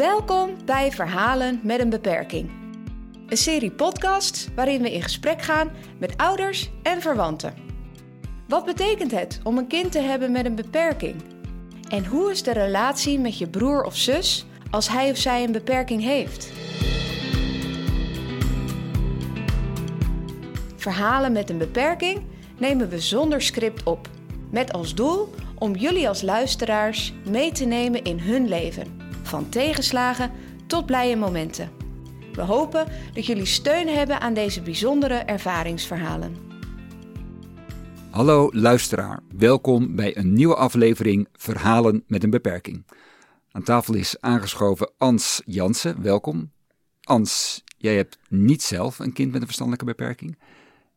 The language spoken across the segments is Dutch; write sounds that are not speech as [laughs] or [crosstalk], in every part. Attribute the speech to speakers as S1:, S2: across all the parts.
S1: Welkom bij Verhalen met een beperking. Een serie podcasts waarin we in gesprek gaan met ouders en verwanten. Wat betekent het om een kind te hebben met een beperking? En hoe is de relatie met je broer of zus als hij of zij een beperking heeft? Verhalen met een beperking nemen we zonder script op, met als doel om jullie als luisteraars mee te nemen in hun leven, van tegenslagen tot blije momenten. We hopen dat jullie steun hebben aan deze bijzondere ervaringsverhalen.
S2: Hallo luisteraar, welkom bij een nieuwe aflevering Verhalen met een beperking. Aan tafel is aangeschoven Ans Jansen, welkom. Ans, jij hebt niet zelf een kind met een verstandelijke beperking.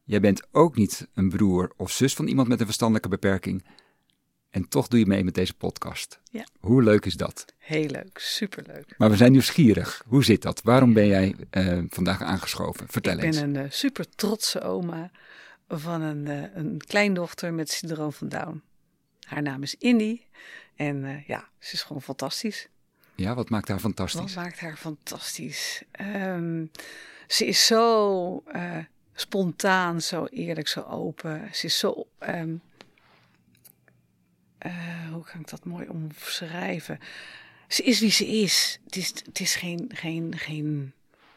S2: Jij bent ook niet een broer of zus van iemand met een verstandelijke beperking. En toch doe je mee met deze podcast.
S3: Ja.
S2: Hoe leuk is dat?
S3: Heel leuk, superleuk.
S2: Maar we zijn nieuwsgierig. Hoe zit dat? Waarom ben jij uh, vandaag aangeschoven? Vertel
S3: ik
S2: eens.
S3: Ik ben een uh, super trotse oma van een, uh, een kleindochter met syndroom van Down. Haar naam is Indy. En ja, ze is gewoon fantastisch.
S2: Ja, wat maakt haar fantastisch?
S3: Wat maakt haar fantastisch? Um, ze is zo spontaan, zo eerlijk, zo open. Ze is zo. Um, uh, hoe kan ik dat mooi omschrijven? Ze is wie ze is. Het is, het is geen, geen, geen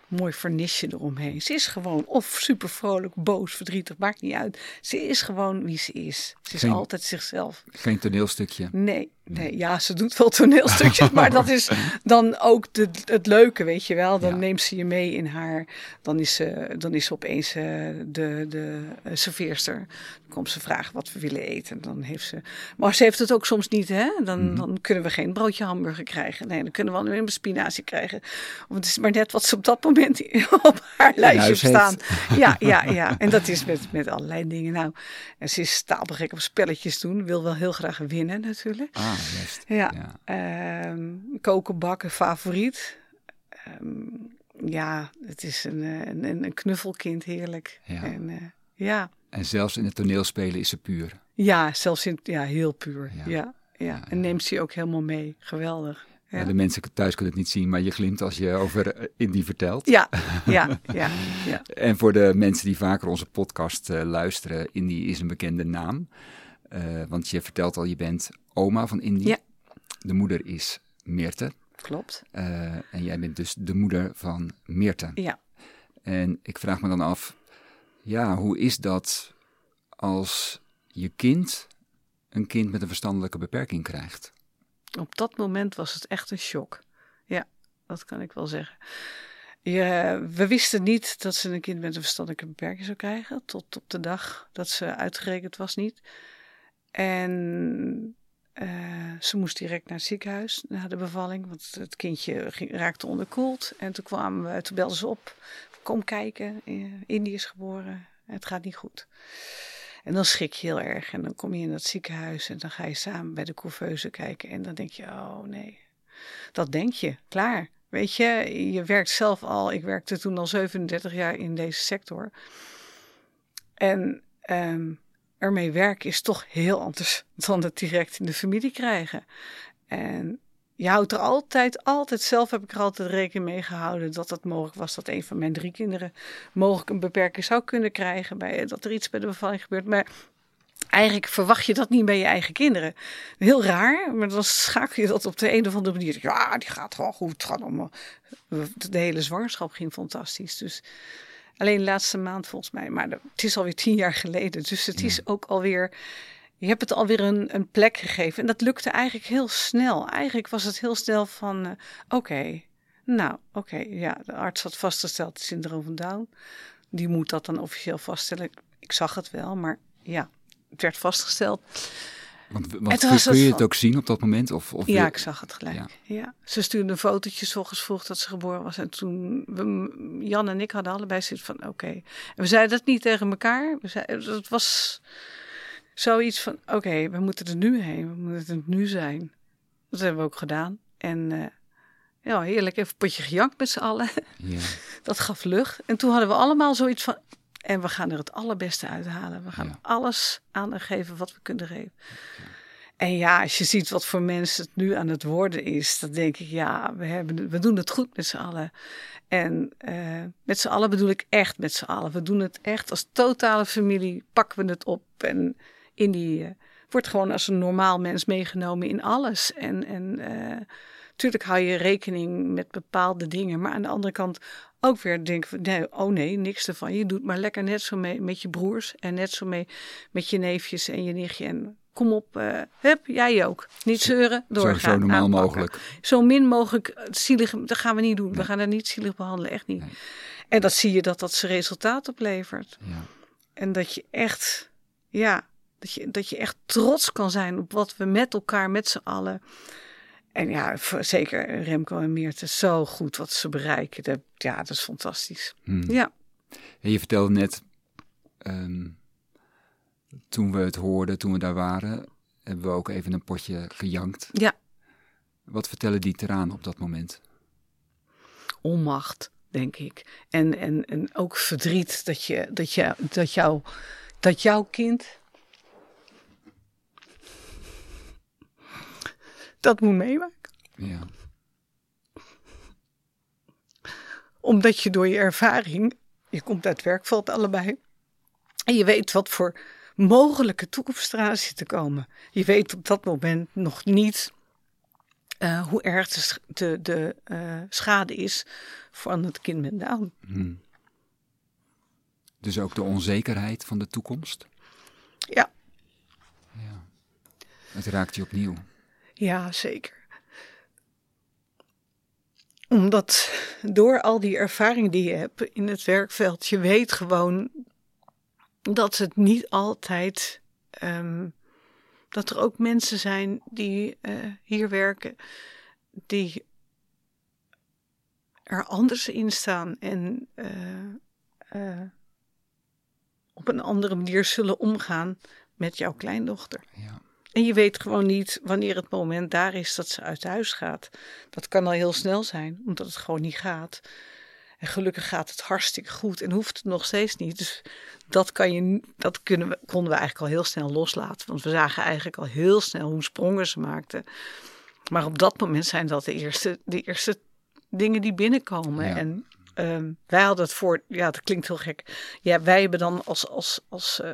S3: mooi vernisje eromheen. Ze is gewoon of super vrolijk, boos, verdrietig, maakt niet uit. Ze is gewoon wie ze is. Ze is
S2: Geen-
S3: altijd zichzelf.
S2: Geen toneelstukje.
S3: Nee, nee, ja, ze doet wel toneelstukjes, [laughs] maar dat is dan ook de, het leuke, weet je wel. Dan
S2: Ja.
S3: neemt ze je mee in haar, dan is ze, dan is ze opeens eh, de, de eh, serveerster. Dan komt ze vragen wat we willen eten. Dan heeft ze, maar ze heeft het ook soms niet, hè. Dan,
S2: Mhm.
S3: dan kunnen we geen broodje hamburger krijgen. Nee, dan kunnen we alleen maar spinazie krijgen. Want het is maar net wat ze op dat moment [laughs] op haar lijstje staan. Ja, ja, ja. En dat is met, met allerlei dingen. Nou, en ze is stapelgek op spelletjes doen. Wil wel heel graag winnen natuurlijk.
S2: Ah,
S3: Ja.
S2: Ja.
S3: Ehm, koken, bakken, favoriet. Ehm, ja, het is een, eh, een, een, een knuffelkind, heerlijk.
S2: Ja.
S3: En, eh, ja.
S2: En zelfs in het toneelspelen is ze puur.
S3: ja, zelfs in, ja, heel puur.
S2: Ja.
S3: Ja. Ja, En neemt ze ook helemaal mee. Geweldig.
S2: Ja. De mensen thuis kunnen het niet zien, maar je glimt als je over eh, Indie vertelt.
S3: ja, [laughs] ja, ja. ja.
S2: En voor de mensen die vaker onze podcast luisteren, Indie is een bekende naam. Want je vertelt al, je bent oma van.
S3: Ja.
S2: De moeder is Meerte.
S3: Klopt.
S2: Eh, en jij bent dus de moeder van Meerte.
S3: Ja.
S2: En ik vraag me dan af, ja, hoe is dat als je kind een kind met een verstandelijke beperking krijgt?
S3: Op dat moment was het echt een shock. Ja, dat kan ik wel zeggen. We wisten niet dat ze een kind met een verstandelijke beperking zou krijgen. Tot op de dag dat ze uitgerekend was niet. En eh, ze moest direct naar het ziekenhuis na de bevalling. Want het kindje raakte onderkoeld. En toen kwamen toen belden ze op. Kom kijken, eh, Indy is geboren. Het gaat niet goed. En dan schrik je heel erg. En dan kom je in dat ziekenhuis en dan ga je samen bij de couveuse kijken. En dan denk je, oh nee. Dat denk je, klaar. Weet je, je werkt zelf al. Ik werkte toen al 37 jaar in deze sector. En ehm, ermee werken is toch heel anders [laughs] dan het direct in de familie krijgen. En je houdt er altijd, altijd, zelf heb ik er altijd rekening mee gehouden dat het mogelijk was dat een van mijn drie kinderen mogelijk een beperking zou kunnen krijgen. Bij, dat er iets bij de bevalling gebeurt. Maar eigenlijk verwacht je dat niet bij je eigen kinderen. Heel raar, maar dan schakel je dat op de een of andere manier. Ja, die gaat gewoon goed. Gaat allemaal. De hele zwangerschap ging fantastisch. Dus alleen de laatste maand volgens mij. Maar het is alweer tien jaar geleden. Dus het is ook alweer. Je hebt het alweer een, een plek gegeven. En dat lukte eigenlijk heel snel. Eigenlijk was het heel snel van: eh, oké, nou, oké, ja, de arts had vastgesteld het syndroom van Down. Die moet dat dan officieel vaststellen. Ik zag het wel, maar ja, het werd vastgesteld.
S2: Want, want kun je het ook zien op dat moment? Of, of
S3: Ja,
S2: wil-
S3: ik zag het gelijk.
S2: Ja.
S3: Ja. Ze stuurde een fotootje, s ochtends vroeg dat ze geboren was. En toen, we, Jan en ik hadden allebei zoiets van, oké. En we zeiden dat niet tegen elkaar. We zeiden, het was zoiets van, oké, we moeten er nu heen. We moeten het nu zijn. Dat hebben we ook gedaan. En eh, ja, heerlijk, even potje gejankt met z'n allen.
S2: Ja. [laughs]
S3: Dat gaf lucht. En toen hadden we allemaal zoiets van, en we gaan er het allerbeste uithalen. We gaan
S2: Ja.
S3: alles aan geven wat we kunnen geven. En ja, als je ziet wat voor mensen het nu aan het worden is, dan denk ik, ja, we, hebben, we doen het goed met z'n allen. En uh, met z'n allen bedoel ik echt met z'n allen. We doen het echt als totale familie, pakken we het op. En in die uh, wordt gewoon als een normaal mens meegenomen in alles. En, en uh, tuurlijk hou je rekening met bepaalde dingen. Maar aan de andere kant ook weer denken van, nee, oh nee, niks ervan. Je doet maar lekker net zo mee met je broers. En net zo mee met je neefjes en je nichtje. En kom op, uh, hup, jij ook. Niet zeuren, doorgaan.
S2: Zo, zo normaal
S3: aanpakken.
S2: mogelijk.
S3: Zo min mogelijk zielig, dat gaan we niet doen. We gaan er niet zielig behandelen, echt niet.
S2: Nee.
S3: En dat zie je dat dat zijn resultaat oplevert.
S2: Ja.
S3: En dat je echt, ja, dat je, dat je echt trots kan zijn op wat we met elkaar, met z'n allen. En ja, voor, zeker Remco en Meerte, zo goed wat ze bereiken. Dat, ja, dat is fantastisch.
S2: Hmm.
S3: Ja.
S2: En je vertelde net, um, toen we het hoorden, toen we daar waren, hebben we ook even een potje gejankt.
S3: Ja.
S2: Wat vertellen die tranen op dat moment?
S3: Onmacht, denk ik. En, en, en ook verdriet dat, je, dat, je, dat, jou, dat jouw kind dat moet meemaken.
S2: Ja.
S3: Omdat je door je ervaring, je komt uit werkveld allebei, en je weet wat voor mogelijke toekomst eraan zit te komen. Je weet op dat moment nog niet uh, hoe erg de, de, de uh, schade is van het kind met Down.
S2: Hmm. Dus ook de onzekerheid van de toekomst?
S3: Ja.
S2: ja. Het raakt je opnieuw.
S3: Ja, zeker. Omdat door al die ervaring die je hebt in het werkveld, je weet gewoon dat het niet altijd. Um, dat er ook mensen zijn die uh, hier werken, die er anders in staan en uh, uh, op een andere manier zullen omgaan met jouw kleindochter.
S2: Ja.
S3: En je weet gewoon niet wanneer het moment daar is dat ze uit huis gaat. Dat kan al heel snel zijn, omdat het gewoon niet gaat. En gelukkig gaat het hartstikke goed en hoeft het nog steeds niet. Dus dat, kan je, dat kunnen we, konden we eigenlijk al heel snel loslaten. Want we zagen eigenlijk al heel snel hoe sprongen ze maakten. Maar op dat moment zijn dat de eerste, de eerste dingen die binnenkomen.
S2: Ja.
S3: En um, wij hadden het voor, ja, dat klinkt heel gek. Ja, wij hebben dan als, als, als uh,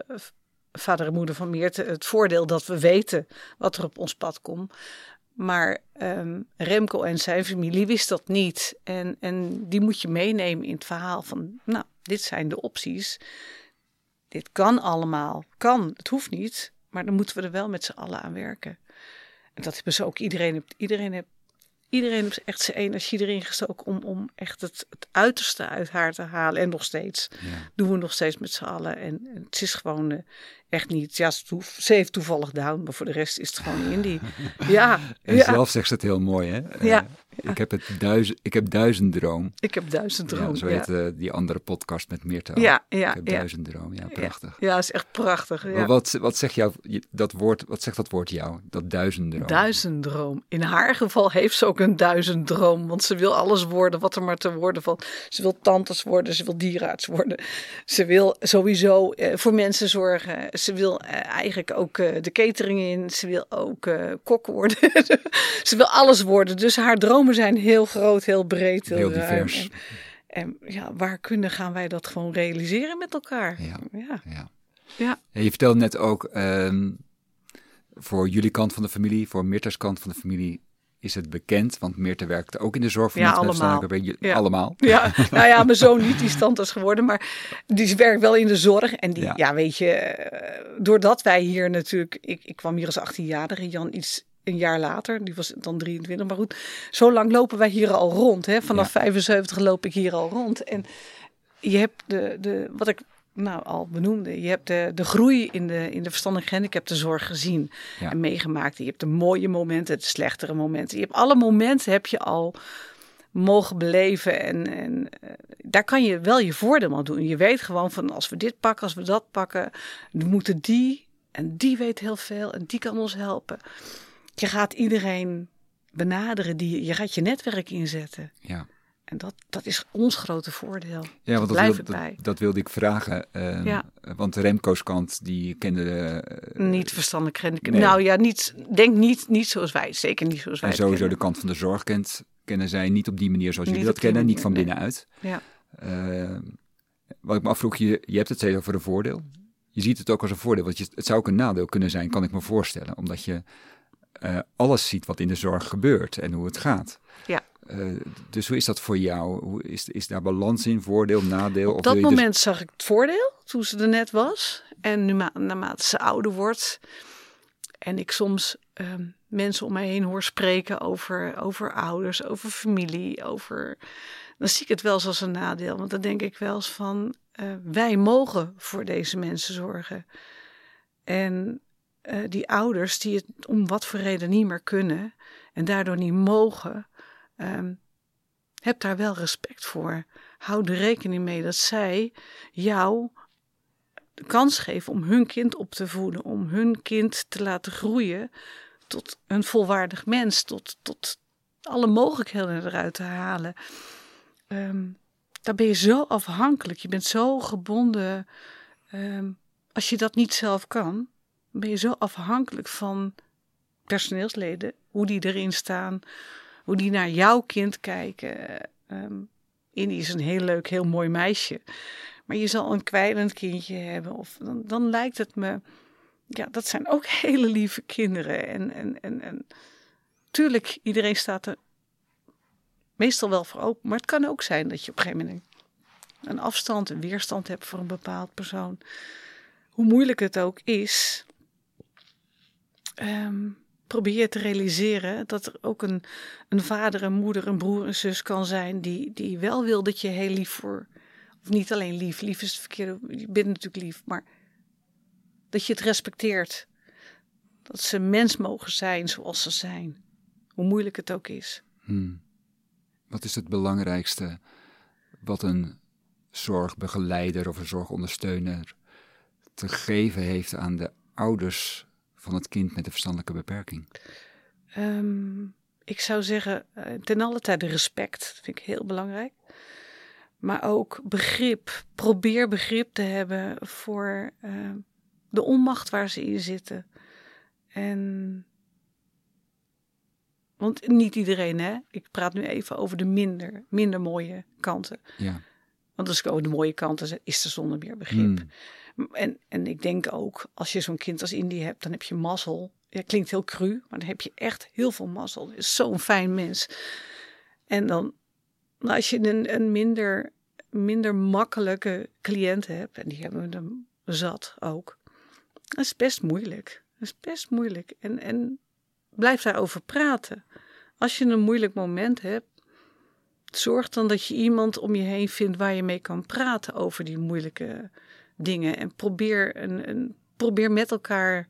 S3: vader en moeder van Meerte het voordeel dat we weten wat er op ons pad komt. Maar um, Remco en zijn familie wist dat niet. En, en die moet je meenemen in het verhaal van, nou, dit zijn de opties. Dit kan allemaal. Kan, het hoeft niet. Maar dan moeten we er wel met z'n allen aan werken. En dat hebben ze ook iedereen. Iedereen heeft, iedereen heeft echt zijn energie erin gestoken om, om echt het, het uiterste uit haar te halen. En nog steeds.
S2: Ja.
S3: Doen we nog steeds met z'n allen. En, en het is gewoon uh, echt niet. Ja, ze, heeft toevallig down, maar voor de rest is het gewoon indie. [laughs] Ja.
S2: En
S3: ja.
S2: zelf zegt ze het heel mooi, hè? Uh,
S3: Ja.
S2: Ik, heb het duizend, ik heb duizend droom.
S3: Ik heb duizend
S2: Ja,
S3: dromen.
S2: zo
S3: Ja,
S2: heet uh, die andere podcast met ook.
S3: ja, ja.
S2: ik heb
S3: ja.
S2: duizend droom. Ja, prachtig.
S3: Ja, is echt prachtig.
S2: Maar
S3: Ja.
S2: wat, wat, zegt jou, dat woord, wat zegt dat woord jou? Dat duizend droom.
S3: Duizenddroom. In haar geval heeft ze ook een duizenddroom. Want ze wil alles worden wat er maar te worden valt. Ze wil tantes worden, ze wil dierenarts worden. Ze wil sowieso uh, voor mensen zorgen. Ze wil uh, eigenlijk ook uh, de catering in. Ze wil ook uh, kok worden. [laughs] ze wil alles worden. Dus haar dromen zijn heel groot, heel breed.
S2: Heel divers.
S3: En, en ja, waar kunnen gaan wij dat gewoon realiseren met elkaar?
S2: Ja.
S3: ja.
S2: Ja. Je vertelde net ook, um, voor jullie kant van de familie, voor Meerters kant van de familie, is het bekend, want Meerte werkte ook in de zorg van
S3: Ja, allemaal.
S2: be-
S3: Ja.
S2: Allemaal. [laughs]
S3: Ja, [laughs] nou ja, mijn zoon niet, die stand is geworden, maar die werkt wel in de zorg. En die,
S2: Ja.
S3: ja, weet je, eh, doordat wij hier natuurlijk, ik, ik kwam hier als 18-jarige, Jan iets een jaar later, die was dan 23, maar goed, zo lang lopen wij hier al rond. Hè? Vanaf
S2: Ja.
S3: 75 loop ik hier al rond. En je hebt de, de wat ik nou al benoemde, je hebt de, de groei in de, in de verstandelijke gehandicaptenzorg gezien
S2: Ja.
S3: en meegemaakt. Je hebt de mooie momenten, de slechtere momenten. Je hebt alle momenten heb je al mogen beleven. En, en uh, daar kan je wel je voordeel aan doen. Je weet gewoon van als we dit pakken, als we dat pakken, dan moeten die. En die weet heel veel en die kan ons helpen. Je gaat iedereen benaderen, die, je gaat je netwerk inzetten.
S2: Ja.
S3: En dat, dat is ons grote voordeel.
S2: Ja, want dat, wil- dat,
S3: bij.
S2: dat wilde ik vragen.
S3: Ja.
S2: Want Remco's kant, die kende... eh,
S3: niet verstandelijk handicap.
S2: nee.
S3: Nou ja, niet, denk niet, niet zoals wij. Zeker niet zoals wij.
S2: en sowieso de kant van de zorg kent, kennen zij niet op die manier zoals
S3: Niet
S2: jullie dat kennen. Niet van
S3: nee.
S2: binnenuit.
S3: Ja.
S2: Eh, wat ik me afvroeg, je, je hebt het steeds over een voordeel. Je ziet het ook als een voordeel, want je, het zou ook een nadeel kunnen zijn, kan ik me voorstellen. Omdat je eh, alles ziet wat in de zorg gebeurt en hoe het gaat.
S3: Ja.
S2: Eh, dus hoe is dat voor jou? Hoe is, is daar balans in, voordeel, nadeel?
S3: Op
S2: Of
S3: dat
S2: dus-
S3: moment zag ik het voordeel, toen ze er net was. En nu, ma- naarmate ze ouder wordt en ik soms ehm, mensen om mij heen hoor spreken over, over ouders, over familie, over... Dan zie ik het wel eens als een nadeel. Want dan denk ik wel eens van, eh, wij mogen voor deze mensen zorgen. En eh, die ouders die het om wat voor reden niet meer kunnen en daardoor niet mogen, ehm, heb daar wel respect voor. Hou er rekening mee dat zij jou de kans geven om hun kind op te voeden, om hun kind te laten groeien tot een volwaardig mens, tot, tot alle mogelijkheden eruit te halen. Ehm, daar ben je zo afhankelijk, je bent zo gebonden. Ehm, als je dat niet zelf kan, ben je zo afhankelijk van personeelsleden, hoe die erin staan, hoe die naar jouw kind kijken. Ehm Indy is een heel leuk, heel mooi meisje. Maar je zal een kwijlend kindje hebben. Of dan, dan lijkt het me. Ja, dat zijn ook [laughs] hele lieve kinderen. En, en, en, en tuurlijk, iedereen staat er meestal wel voor open. Maar het kan ook zijn dat je op een gegeven moment een afstand, een weerstand hebt voor een bepaald persoon. Hoe moeilijk het ook is, ehm, probeer te realiseren dat er ook een, een vader, een moeder, een broer, een zus kan zijn die, die wel wil dat je heel lief voor, of niet alleen lief, lief is het verkeerde, je bent natuurlijk lief, maar dat je het respecteert. Dat ze mens mogen zijn zoals ze zijn, hoe moeilijk het ook is.
S2: Hmm. Wat is het belangrijkste wat een zorgbegeleider of een zorgondersteuner te geven heeft aan de ouders van het kind met een verstandelijke beperking?
S3: Ehm, ik zou zeggen, eh, ten alle tijde respect. Dat vind ik heel belangrijk. Maar ook begrip. Probeer begrip te hebben voor eh, de onmacht waar ze in zitten. En. Want niet iedereen, hè? Ik praat nu even over de minder, minder mooie kanten.
S2: Ja.
S3: Want als ik over de mooie kanten zeg, is er zonder meer begrip.
S2: Hmm.
S3: En, en ik denk ook, als je zo'n kind als Indy hebt, dan heb je mazzel. Ja, klinkt heel cru, maar dan heb je echt heel veel mazzel. Is zo'n fijn mens. En dan, nou, als je een, een minder, minder makkelijke cliënt hebt, en die hebben we dan zat ook, dat is best moeilijk. Dat is best moeilijk. En, en blijf daarover praten. Als je een moeilijk moment hebt, zorg dan dat je iemand om je heen vindt waar je mee kan praten over die moeilijke dingen. En probeer, een, een, probeer met elkaar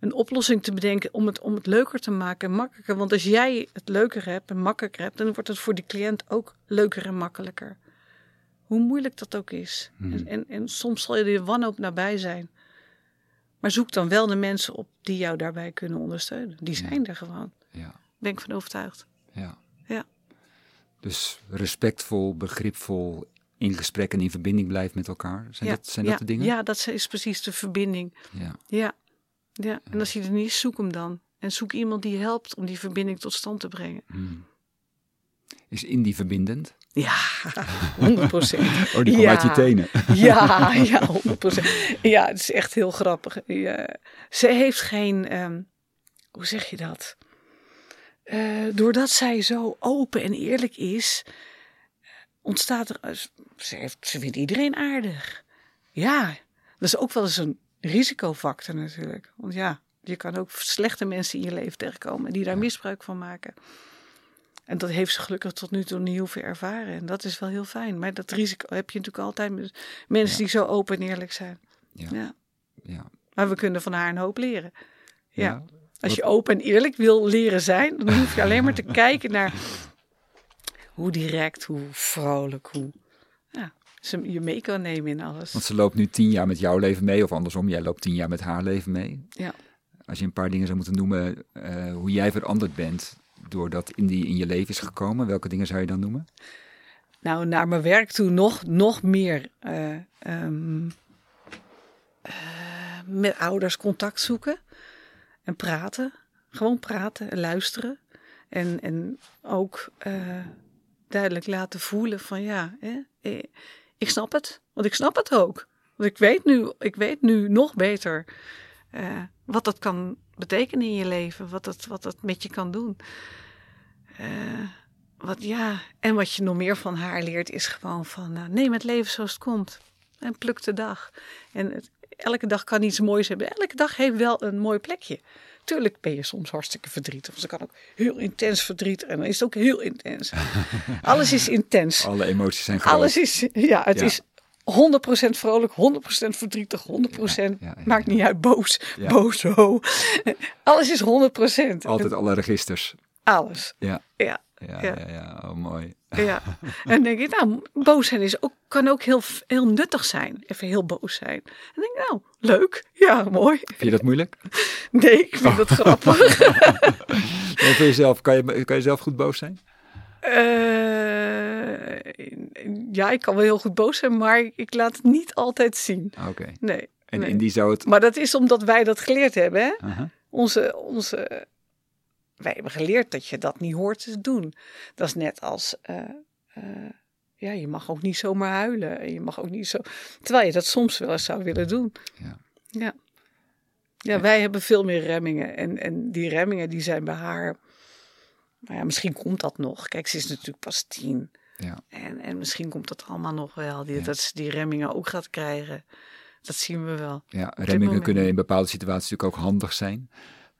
S3: een oplossing te bedenken om het, om het leuker te maken en makkelijker. Want als jij het leuker hebt en makkelijker hebt, dan wordt het voor die cliënt ook leuker en makkelijker. Hoe moeilijk dat ook is.
S2: Hmm.
S3: En, en, en soms zal je er wanhoop nabij zijn. Maar zoek dan wel de mensen op die jou daarbij kunnen ondersteunen. Die zijn er gewoon.
S2: Ja.
S3: Ben ik van overtuigd.
S2: Ja.
S3: Ja.
S2: Dus respectvol, begripvol, in gesprek en in verbinding blijven met elkaar. Zijn,
S3: ja,
S2: dat, zijn
S3: ja,
S2: dat de dingen?
S3: Ja, dat is precies de verbinding.
S2: Ja.
S3: Ja. ja. En als je er niet is, zoek hem dan. En zoek iemand die helpt om die verbinding tot stand te brengen.
S2: Hmm. Is Indie verbindend?
S3: Ja, 100 procent. [laughs]
S2: Oh, die komt
S3: Ja.
S2: uit je tenen. [laughs]
S3: Ja, ja, 100 procent. Ja, het is echt heel grappig. Ja. Ze heeft geen, ehm, hoe zeg je dat? Eh, doordat zij zo open en eerlijk is, ontstaat er, ze, heeft, ze vindt iedereen aardig. Ja, dat is ook wel eens een risicofactor natuurlijk. Want ja, je kan ook slechte mensen in je leven tegenkomen die daar misbruik van maken. En dat heeft ze gelukkig tot nu toe niet hoeven ervaren. En dat is wel heel fijn. Maar dat risico heb je natuurlijk altijd met mensen
S2: Ja.
S3: die zo open en eerlijk zijn.
S2: Ja.
S3: Ja.
S2: Ja.
S3: Maar we kunnen van haar een hoop leren. Ja.
S2: Ja.
S3: Als je open en eerlijk wil leren zijn, dan hoef je alleen maar te [laughs] kijken naar hoe direct, hoe vrolijk, hoe ja, ze je mee kan nemen in alles.
S2: Want ze loopt nu tien jaar met jouw leven mee, of andersom, jij loopt tien jaar met haar leven mee.
S3: Ja.
S2: Als je een paar dingen zou moeten noemen, eh, hoe jij veranderd bent doordat Indie in je leven is gekomen? Welke dingen zou je dan noemen?
S3: Nou, naar mijn werk toe nog, nog meer eh, ehm, eh, met ouders contact zoeken en praten. Gewoon praten en luisteren. En, en ook duidelijk laten voelen van ja, hè, eh, ik snap het. Want ik snap het ook. Want ik weet nu, ik weet nu nog beter eh, wat dat kan betekenen in je leven. Wat dat, wat dat met je kan doen. Eh, wat, ja, en wat je nog meer van haar leert is gewoon van neem het leven zoals het komt. En pluk de dag. En elke dag kan iets moois hebben. Elke dag heeft wel een mooi plekje. Tuurlijk ben je soms hartstikke verdrietig. Dus kan ook heel intens verdriet. En dan is het ook heel intens. [laughs] Alles is intens.
S2: Alle emoties zijn groot.
S3: Alles is, ja, het
S2: Ja.
S3: is 100% vrolijk, 100% verdrietig, 100%
S2: Ja, ja, ja,
S3: maakt niet uit, boos, boos, ho. Alles is 100%.
S2: Altijd alle registers.
S3: Alles.
S2: Ja,
S3: Ja,
S2: ja,
S3: Ja.
S2: ja, ja. Oh, mooi.
S3: ja. [laughs] En dan denk ik, nou, boos zijn is ook, kan ook heel, heel nuttig zijn. Even heel boos zijn. En dan denk ik, nou, leuk. Ja, mooi.
S2: Vind je dat moeilijk? [laughs]
S3: Nee, ik vind dat grappig. [laughs]
S2: Ja, voor jezelf, kan je, kan je zelf goed boos zijn?
S3: Eh, ja, ik kan wel heel goed boos zijn, maar ik laat het niet altijd zien.
S2: Ah, Oké.
S3: Nee.
S2: En
S3: nee.
S2: in die zou het...
S3: Maar dat is omdat wij dat geleerd hebben. Hè? Onze, onze, wij hebben geleerd dat je dat niet hoort te doen. Dat is net als, eh, eh, ja, je mag ook niet zomaar huilen. En Je mag ook niet zo, terwijl je dat soms wel eens zou willen doen.
S2: Ja.
S3: Ja. Ja, wij hebben veel meer remmingen. En, en die remmingen die zijn bij haar, nou ja, misschien komt dat nog. Kijk, ze is natuurlijk pas tien.
S2: Ja.
S3: En, en misschien komt dat allemaal nog wel. Die,
S2: Ja.
S3: Dat ze die remmingen ook gaat krijgen. Dat zien we wel.
S2: Ja, remmingen kunnen in bepaalde situaties natuurlijk ook handig zijn.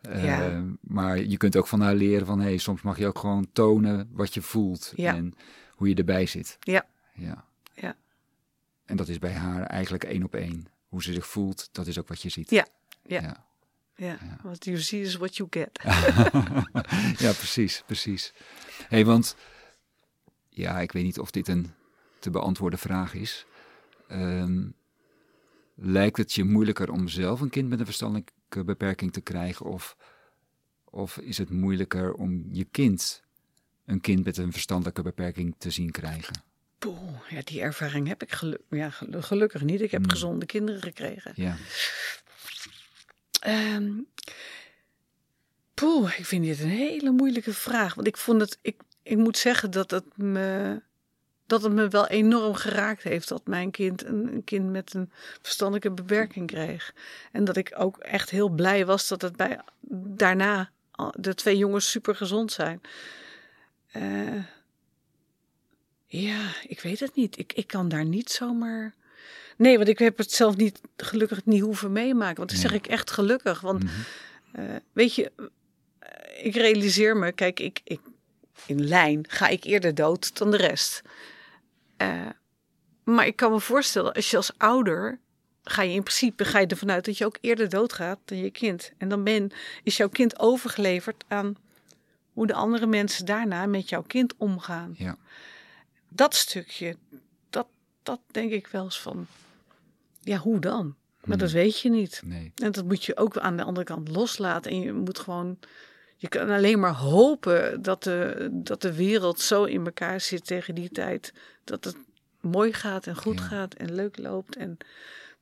S2: Eh. Maar je kunt ook van haar leren van, hey, soms mag je ook gewoon tonen wat je voelt
S3: Ja.
S2: en hoe je erbij zit.
S3: Ja.
S2: ja.
S3: Ja.
S2: En dat is bij haar eigenlijk één op één. Hoe ze zich voelt, dat is ook wat je ziet.
S3: Ja. Ja.
S2: Ja,
S3: Ja, what you see is what you get. [laughs]
S2: ja precies, precies. hey, want ja, ik weet niet of dit een te beantwoorden vraag is. Ehm, lijkt het je moeilijker om zelf een kind met een verstandelijke beperking te krijgen? Of, of is het moeilijker om je kind, een kind met een verstandelijke beperking, te zien krijgen?
S3: Poeh, ja, die ervaring heb ik geluk, ja, gelu- gelukkig niet. Ik heb
S2: Hmm.
S3: gezonde kinderen gekregen.
S2: Ja,
S3: Ehm poeh, ik vind dit een hele moeilijke vraag. Want ik vond het, ik, ik moet zeggen dat het me, dat het me wel enorm geraakt heeft dat mijn kind een, een kind met een verstandelijke beperking kreeg. En dat ik ook echt heel blij was dat het bij daarna de twee jongens super gezond zijn. Eh, ja, ik weet het niet. Ik, ik kan daar niet zomaar. Nee, want ik heb het zelf niet gelukkig niet hoeven meemaken. Want dan zeg ik echt gelukkig. Want
S2: Mhm.
S3: eh, weet je, ik realiseer me, kijk, ik, ik, in lijn ga ik eerder dood dan de rest. Eh, maar ik kan me voorstellen, als je als ouder, ga je in principe ga je ervan uit dat je ook eerder doodgaat dan je kind. En dan ben, is jouw kind overgeleverd aan hoe de andere mensen daarna met jouw kind omgaan.
S2: ja,
S3: Dat stukje, dat, dat denk ik wel eens van, ja, hoe dan? Maar dat weet je niet.
S2: nee.
S3: En dat moet je ook aan de andere kant loslaten. En je moet gewoon. Je kan alleen maar hopen dat de, dat de wereld zo in elkaar zit tegen die tijd. Dat het mooi gaat en goed
S2: Ja.
S3: gaat en leuk loopt. En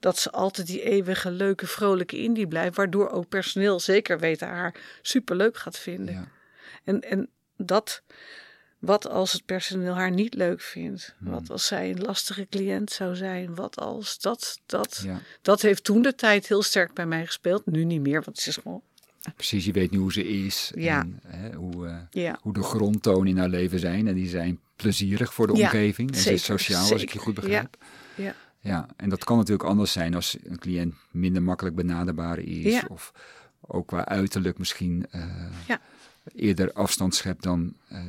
S3: dat ze altijd die eeuwige, leuke, vrolijke indie blijft. Waardoor ook personeel zeker weten haar superleuk gaat vinden.
S2: Ja,
S3: En, en dat, wat als het personeel haar niet leuk vindt?
S2: Hmm.
S3: Wat als zij een lastige cliënt zou zijn? Wat als dat, dat,
S2: ja.
S3: dat heeft toen de tijd heel sterk bij mij gespeeld. Nu niet meer, want het is gewoon,
S2: Precies, je weet nu hoe ze is.
S3: Ja.
S2: En hè, hoe, eh,
S3: ja.
S2: hoe de grondtonen in haar leven zijn. En die zijn plezierig voor de omgeving. En ze is
S3: zeker,
S2: sociaal, als ik je goed begrijp.
S3: Ja.
S2: Ja, en dat kan natuurlijk anders zijn als een cliënt minder makkelijk benaderbaar is.
S3: Ja.
S2: Of ook qua uiterlijk misschien eh,
S3: Ja.
S2: eerder afstand schept dan eh,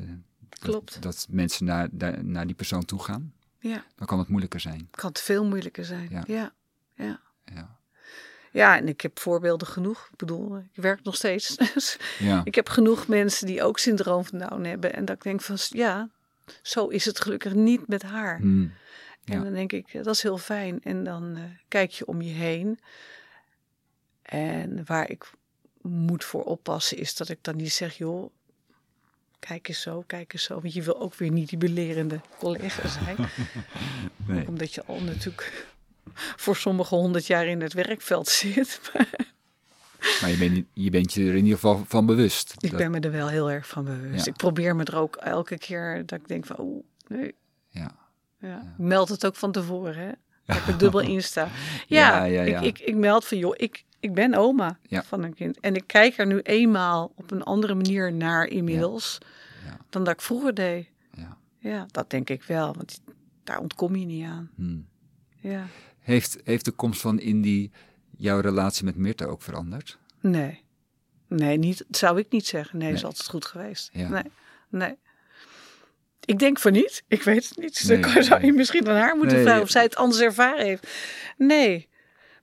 S2: dat- mensen naar, daar- naar die persoon toe gaan.
S3: Ja,
S2: Dan kan het moeilijker zijn.
S3: kan het veel moeilijker zijn.
S2: Ja.
S3: Ja. Ja, ja.
S2: Ja,
S3: en ik heb voorbeelden genoeg. Ik bedoel, ik werk nog steeds. [laughs] Dus
S2: ja.
S3: ik heb genoeg mensen die ook syndroom van Down hebben. En dat ik denk van, ja, zo is het gelukkig niet met haar.
S2: Hmm.
S3: En
S2: Ja.
S3: dan denk ik, dat is heel fijn. En dan eh, kijk je om je heen. En waar ik moet voor oppassen is dat ik dan niet zeg, joh, kijk eens zo, kijk eens zo. Want je wil ook weer niet die belerende collega zijn. [laughs]
S2: Nee.
S3: Omdat je al natuurlijk voor sommige honderd jaar in het werkveld zit.
S2: Maar je bent, je bent je er in ieder geval van bewust.
S3: ik
S2: Dat-
S3: ben me er wel heel erg van bewust.
S2: Ja.
S3: Ik probeer me er ook elke keer dat ik denk van, oeh, nee.
S2: Ja.
S3: Ja. Ik meld het ook van tevoren, hè. Dat ik er dubbel in [laughs] sta. Ja,
S2: Ja, ja, ja.
S3: Ik, ik, ik meld van, joh, ik, ik ben oma van een kind. En ik kijk er nu eenmaal op een andere manier naar inmiddels... Dan dat ik vroeger deed.
S2: Ja.
S3: Ja, dat denk ik wel, want daar ontkom je niet aan.
S2: Hmm.
S3: Ja.
S2: Heeft, heeft de komst van Indy jouw relatie met Mirta ook veranderd?
S3: Nee. Nee, niet, zou ik niet zeggen. Nee,
S2: Nee.
S3: is altijd goed geweest.
S2: Ja.
S3: Nee, nee. Ik denk van niet. Ik weet het niet.
S2: Nee,
S3: dan zou je misschien aan haar moeten
S2: Nee,
S3: vragen of zij het anders ervaren heeft. Nee.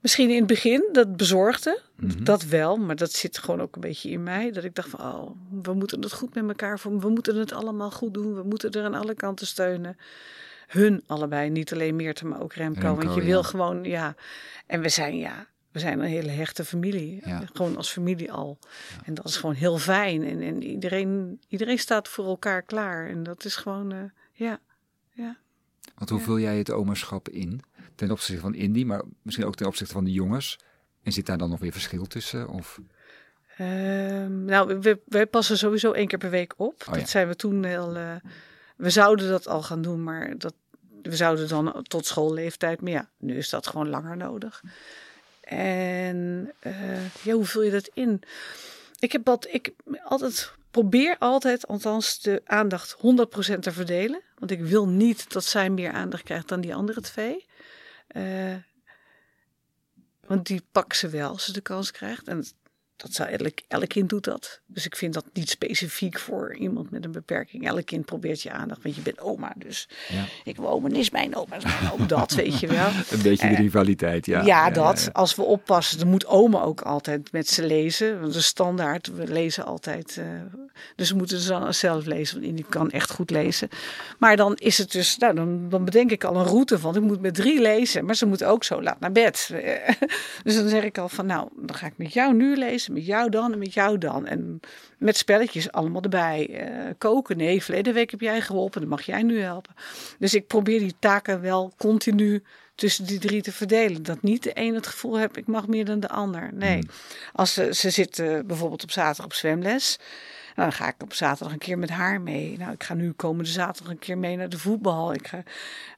S3: Misschien in het begin, dat bezorgde.
S2: Mhm.
S3: Dat wel, maar dat zit gewoon ook een beetje in mij. Dat ik dacht van, oh, we moeten het goed met elkaar voor. We moeten het allemaal goed doen. We moeten er aan alle kanten steunen. Hun allebei, niet alleen Meerte, maar ook Remco.
S2: Remco,
S3: want je
S2: ja.
S3: wil gewoon, ja. En we zijn, ja, we zijn een hele hechte familie.
S2: Ja.
S3: Gewoon als familie al. En dat is gewoon heel fijn. En, en iedereen, iedereen staat voor elkaar klaar. En dat is gewoon, eh, ja.
S2: Want hoe
S3: Ja.
S2: vul jij het omerschap in? Ten opzichte van Indy, maar misschien ook ten opzichte van de jongens. En zit daar dan nog weer verschil tussen? Of...
S3: Ehm, nou, we, wij passen sowieso één keer per week op.
S2: Oh ja.
S3: Dat zijn we toen heel. eh, we zouden dat al gaan doen, maar dat, we zouden dan tot schoolleeftijd. Maar ja, nu is dat gewoon langer nodig. En eh, ja, hoe vul je dat in? Ik heb ik altijd probeer altijd, althans de aandacht 100% te verdelen. Want ik wil niet dat zij meer aandacht krijgt dan die andere twee. Eh, want die pakt ze wel als ze de kans krijgt. En dat zou elk, elk kind doet dat. Dus ik vind dat niet specifiek voor iemand met een beperking. Elk kind probeert je aandacht, want je bent oma. Dus
S2: Ja.
S3: ik wil oma, is mijn oma, is mijn oma. Dat weet je wel. [laughs]
S2: Een beetje de
S3: Eh,
S2: rivaliteit, ja.
S3: Ja, dat. Als we oppassen, dan moet oma ook altijd met ze lezen. Want de standaard, we lezen altijd. eh, dus we moeten ze dan zelf lezen, want die kan echt goed lezen. Maar dan is het dus, nou, dan, dan bedenk ik al een route van, ik moet met drie lezen, maar ze moeten ook zo laat naar bed. [laughs] dus dan zeg ik al van, nou, dan ga ik met jou nu lezen, met jou dan en met jou dan. En met spelletjes allemaal erbij. Eh, koken, nee, verleden week heb jij geholpen, dan mag jij nu helpen. Dus ik probeer die taken wel continu tussen die drie te verdelen. Dat niet de een het gevoel heeft, ik mag meer dan de ander. Nee. Als ze, ze zit eh, bijvoorbeeld op zaterdag op zwemles. Nou, dan ga ik op zaterdag een keer met haar mee. Nou, ik ga nu komende zaterdag een keer mee naar de voetbal. Ik ga,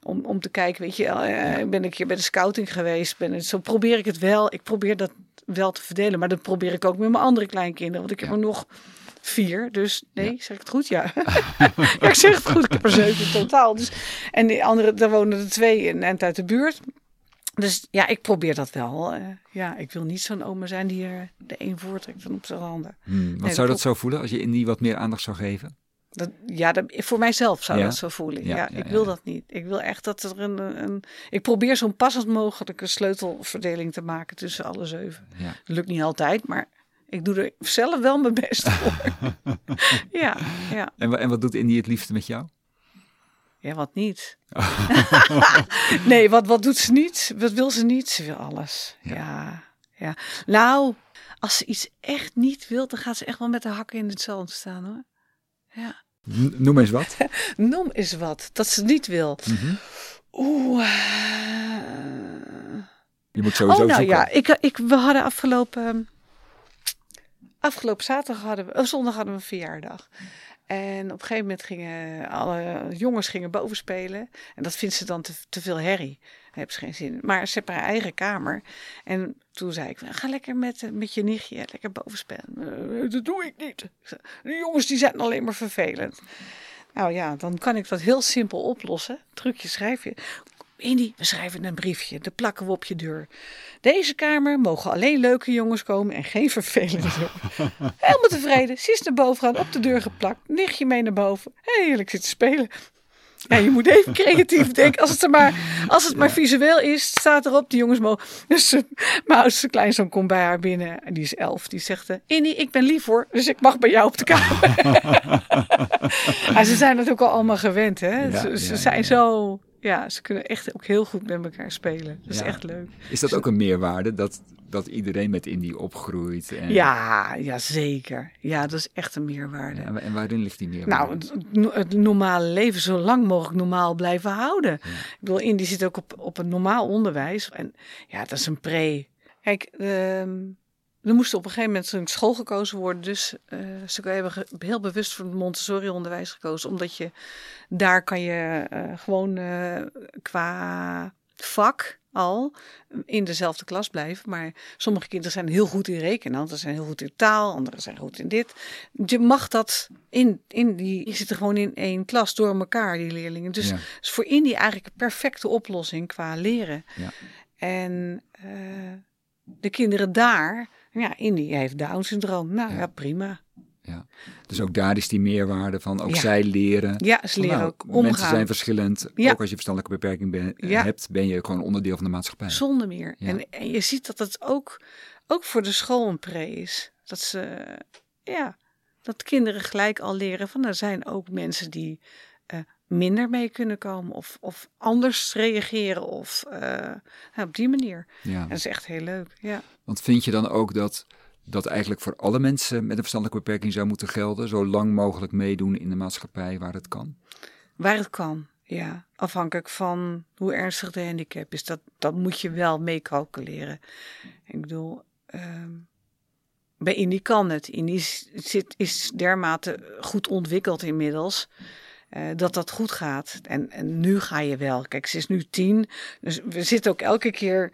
S3: om, om te kijken, weet je, eh, ik ben een keer bij de scouting geweest. Ben, het- zo probeer ik het wel. Ik probeer dat wel te verdelen. Maar dat probeer ik ook met mijn andere kleinkinderen. Want ik heb er nog vier. Dus nee, zeg ik het goed? Ja. [laughs] [laughs] ja, ik zeg het goed. Ik heb er zeven in totaal. Dus, en die andere, daar wonen er twee en eind uit de buurt. Dus ja, ik probeer dat wel. eh, ja, ik wil niet zo'n oma zijn die er de een voortrekt en op zijn handen.
S2: Hmm, wat
S3: Nee,
S2: zou
S3: dat
S2: zo voelen als je Indy wat meer aandacht zou geven?
S3: Dat, ja, dat, voor mijzelf zou
S2: Ja?
S3: dat zo voelen.
S2: Ja,
S3: Ja,
S2: ja,
S3: ik wil dat niet. Ik wil echt dat er een, een. Ik probeer zo'n passend mogelijke sleutelverdeling te maken tussen alle zeven.
S2: Ja.
S3: Dat lukt niet altijd, maar ik doe er zelf wel mijn best voor. [laughs] ja, ja.
S2: En, en wat doet Indy het liefste met jou?
S3: Ja, wat niet? [laughs] [laughs] nee, wat, wat doet ze niet? Wat wil ze niet? Ze wil alles.
S2: Ja.
S3: Ja. ja, Nou, als ze iets echt niet wil, dan gaat ze echt wel met de hakken in het zand staan hoor. Ja.
S2: Noem eens wat. [laughs]
S3: Noem eens wat dat ze niet wil.
S2: Mhm.
S3: Oeh. eh.
S2: Je moet sowieso
S3: Oh, nou
S2: zoeken.
S3: ja, ik, ik, we hadden afgelopen. Afgelopen zaterdag hadden we. Oh, zondag hadden we een verjaardag. En op een gegeven moment gingen alle jongens gingen boven spelen. En dat vindt ze dan te, te veel herrie. Daar heeft ze geen zin in. Maar ze heeft haar eigen kamer. En toen zei ik, ga lekker met, eh, met je nichtje lekker boven spelen. "Eh, dat doe ik niet. De jongens die zijn alleen maar vervelend. Nou ja, dan kan ik dat heel simpel oplossen. Trucje schrijf je. Indy, we schrijven een briefje. Dat plakken we op je deur. Deze kamer mogen alleen leuke jongens komen en geen vervelende jongens. [laughs] Helemaal tevreden. Ze is naar boven gaan, op de deur geplakt. Nichtje mee naar boven. Heerlijk zitten spelen. Ja, je moet even creatief denken. Als het, er maar, als het maar visueel is, staat erop. Die jongens mogen. Dus eh, mijn oudste kleinzoon komt bij haar binnen. En die is elf. Die zegt: eh, Indy, ik ben lief hoor. Dus ik mag bij jou op de kamer. maar [laughs] [laughs] ze zijn het ook al allemaal gewend, hè?
S2: Ja,
S3: ze ze
S2: ja,
S3: zijn
S2: ja.
S3: zo. Ja, ze kunnen echt ook heel goed met elkaar spelen. Dat is
S2: Ja.
S3: echt leuk.
S2: Is dat ook een meerwaarde dat, dat iedereen met Indie opgroeit? En,
S3: Ja, ja, zeker. Ja, dat is echt een meerwaarde.
S2: En, en waarin ligt die meerwaarde?
S3: Nou, het, het- het normale leven zo lang mogelijk normaal blijven houden. Ik bedoel, Indie zit ook op, op een normaal onderwijs. En ja, dat is een pre. Kijk, ehm, er moest op een gegeven moment een school gekozen worden. Dus eh, ze hebben heel bewust voor het Montessori-onderwijs gekozen. Omdat je daar kan je eh, gewoon eh, qua vak al in dezelfde klas blijven. Maar sommige kinderen zijn heel goed in rekenen, anderen zijn heel goed in taal, anderen zijn goed in dit. Je mag dat in, in die, die zitten gewoon in één klas door elkaar, die leerlingen. Dus
S2: Ja.
S3: is voor Indie eigenlijk een perfecte oplossing qua leren.
S2: Ja.
S3: En de kinderen daar, ja, Indie heeft Down-syndroom. Nou ja,
S2: Ja.
S3: prima.
S2: Ja. Dus ook daar is die meerwaarde van, ook
S3: Ja.
S2: zij leren.
S3: Ja, ze leren
S2: nou,
S3: ook omgaan.
S2: Mensen zijn verschillend.
S3: Ja.
S2: Ook als je verstandelijke beperking ben-
S3: Ja.
S2: hebt, ben je gewoon onderdeel van de maatschappij.
S3: Zonder meer. En, en je ziet dat het ook, ook voor de school een pre is. Dat ze, ja, dat kinderen gelijk al leren van er zijn ook mensen die eh, minder mee kunnen komen of, of anders reageren of eh, ja, op die manier.
S2: Ja.
S3: Dat is echt heel leuk. Ja.
S2: Want vind je dan ook dat dat eigenlijk voor alle mensen met een verstandelijke beperking zou moeten gelden? Zo lang mogelijk meedoen in de maatschappij waar het kan?
S3: Waar het kan, ja. Afhankelijk van hoe ernstig de handicap is. Dat, dat moet je wel meecalculeren. Ik bedoel, ehm, bij Indie kan het. Indie zit, is dermate goed ontwikkeld inmiddels. Eh, dat dat goed gaat. En, en nu ga je wel. Kijk, ze is nu tien. Dus we zitten ook elke keer.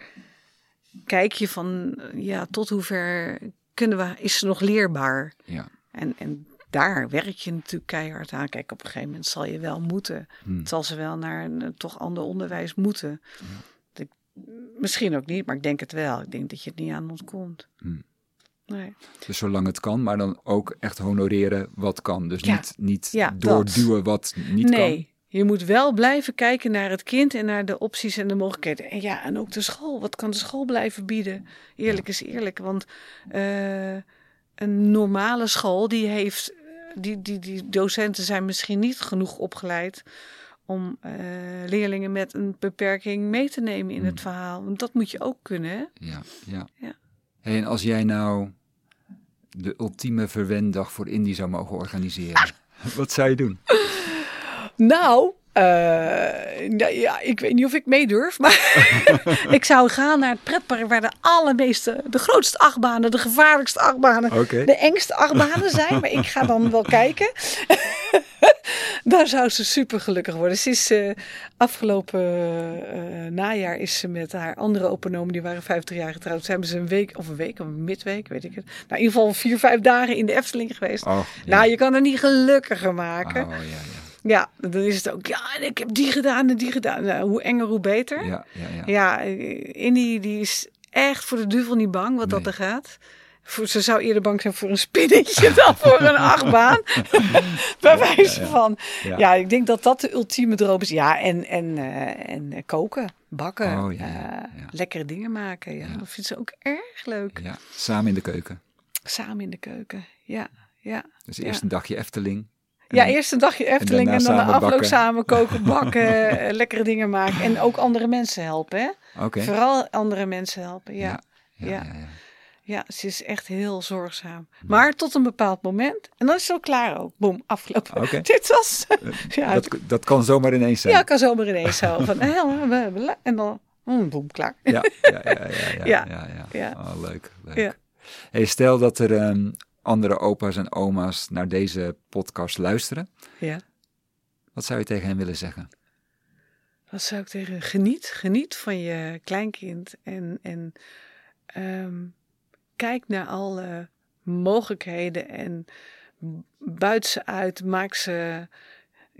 S3: Kijk je van, eh, ja, tot hoever kunnen we, is ze nog leerbaar?
S2: Ja.
S3: En, en daar werk je natuurlijk keihard aan. Kijk, op een gegeven moment zal je wel moeten.
S2: Hmm.
S3: Zal ze wel naar een eh, toch ander onderwijs moeten. Misschien ook niet, maar ik denk het wel. Ik denk dat je het niet aan ontkomt.
S2: Hmm.
S3: Nee.
S2: Dus zolang het kan, maar dan ook echt honoreren wat kan. Dus
S3: Ja.
S2: niet, niet
S3: Ja, dat.
S2: doorduwen wat niet
S3: nee, je moet wel blijven kijken naar het kind en naar de opties en de mogelijkheden. En ja, en ook de school. Wat kan de school blijven bieden? Eerlijk is eerlijk. Want eh, een normale school, die heeft. Die, die, die docenten zijn misschien niet genoeg opgeleid om eh, leerlingen met een beperking mee te nemen in het verhaal. Want dat moet je ook kunnen. Hè?
S2: kan. Ja, ja.
S3: Ja.
S2: Hey, en als jij nou de ultieme verwendag voor Indie zou mogen organiseren, [laughs] wat zou je doen?
S3: Nou, eh, nou ja, ik weet niet of ik mee durf, maar [laughs] ik zou gaan naar het pretpark waar de allermeeste, de grootste achtbanen, de gevaarlijkste achtbanen, de engste achtbanen zijn. Maar ik ga dan wel kijken. [laughs] Daar zou ze super gelukkig worden. Ze is eh, afgelopen eh, najaar is ze met haar andere openomen, die waren 50 jaar getrouwd. Ze hebben ze een week of een week of een midweek, weet ik het. Nou, in ieder geval vier, vijf dagen in de Efteling geweest.
S2: Oh, ja.
S3: Nou, je kan er niet gelukkiger maken.
S2: Oh, ja, ja.
S3: Dan is het ook, ja, en ik heb die gedaan en die gedaan. Nou, hoe enger, hoe beter.
S2: Ja, ja, ja.
S3: Ja, Indy die is echt voor de duivel niet bang wat dat er gaat. Voor, ze zou eerder bang zijn voor een spinnetje [laughs] dan voor een achtbaan. [laughs] Bij wijze van.
S2: Ja.
S3: Ja. ik denk dat dat de ultieme droom is. Ja, en, en, eh, en koken, bakken,
S2: Oh, ja, ja,
S3: eh,
S2: ja.
S3: lekkere dingen maken. Ja, dat vindt ze ook erg leuk.
S2: Ja, samen in de keuken.
S3: Samen in de keuken. Ja, ja.
S2: Dus
S3: Ja.
S2: eerst een dagje Efteling.
S3: Ja, eerst een dagje Efteling en, dan de afloop
S2: bakken.
S3: samen koken, [laughs] bakken, eh, lekkere dingen maken. En ook andere mensen helpen, hè? Vooral andere mensen helpen, ja.
S2: ja,
S3: ja.
S2: ja,
S3: ze is echt heel zorgzaam. Maar tot een bepaald moment. En dan is het ook klaar ook. Boom, afgelopen.
S2: Oké. [laughs]
S3: Dit was... [laughs] ja,
S2: Dat, dat kan zomaar ineens zijn.
S3: ja, kan zomaar ineens zo. Van, eh, en dan... mm, boem, klaar.
S2: Ja, ja, ja, ja, ja, ja,
S3: Ja.
S2: ja.
S3: Ja.
S2: Oh, leuk, leuk. Hey, stel dat er ehm, andere opa's en oma's naar deze podcast luisteren.
S3: Ja.
S2: Wat zou je tegen hen willen zeggen?
S3: Wat zou ik tegen... Geniet, geniet van je kleinkind. En, en ehm, kijk naar alle mogelijkheden. En buit ze uit. Maak ze...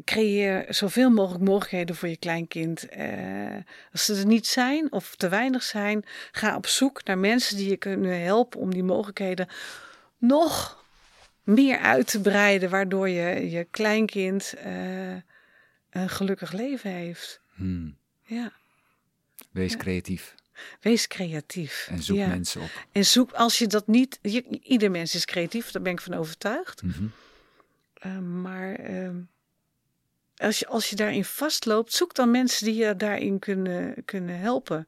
S3: Creëer zoveel mogelijk mogelijkheden voor je kleinkind. Eh, als ze er niet zijn of te weinig zijn, ga op zoek naar mensen die je kunnen helpen om die mogelijkheden nog meer uit te breiden, waardoor je je kleinkind eh, een gelukkig leven heeft.
S2: Hmm,
S3: Ja,
S2: wees
S3: Ja.
S2: creatief
S3: wees creatief.
S2: en zoek
S3: ja.
S2: mensen op.
S3: En zoek als je dat niet. je- ieder mens is creatief, daar ben ik van overtuigd.
S2: Mhm.
S3: Eh, maar ehm, als je, als je daarin vastloopt, zoek dan mensen die je daarin kunnen, kunnen helpen.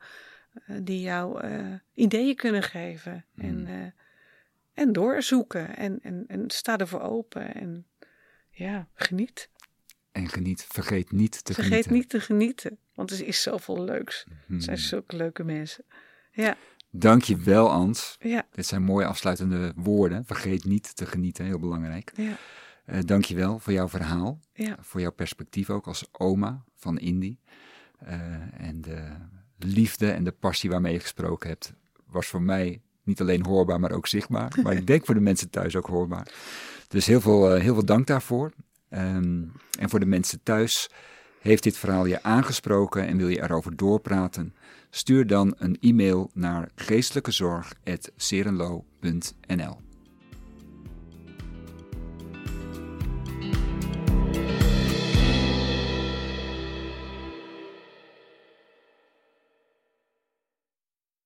S3: Eh, die jou ideeën kunnen geven.
S2: Hmm.
S3: En, uh, en doorzoeken. En, en, en sta ervoor open. En ja, geniet.
S2: En geniet. Vergeet niet te
S3: Vergeet
S2: genieten.
S3: niet te genieten. Want er is zoveel leuks.
S2: Hmm.
S3: Er zijn zulke leuke mensen. Ja,
S2: Dank je wel, Ans.
S3: ja,
S2: Dit zijn mooie afsluitende woorden. Vergeet niet te genieten, heel belangrijk.
S3: ja,
S2: Eh Dank je wel voor jouw verhaal.
S3: ja.
S2: Voor jouw perspectief ook als oma van Indy. Eh, en de liefde en de passie waarmee je gesproken hebt, was voor mij niet alleen hoorbaar, maar ook zichtbaar. Maar ik [laughs] denk voor de mensen thuis ook hoorbaar. Dus heel veel, eh, heel veel dank daarvoor. Ehm, en voor de mensen thuis, heeft dit verhaal je aangesproken en wil je erover doorpraten? Stuur dan een e-mail naar geestelijkezorg.serenlo.nl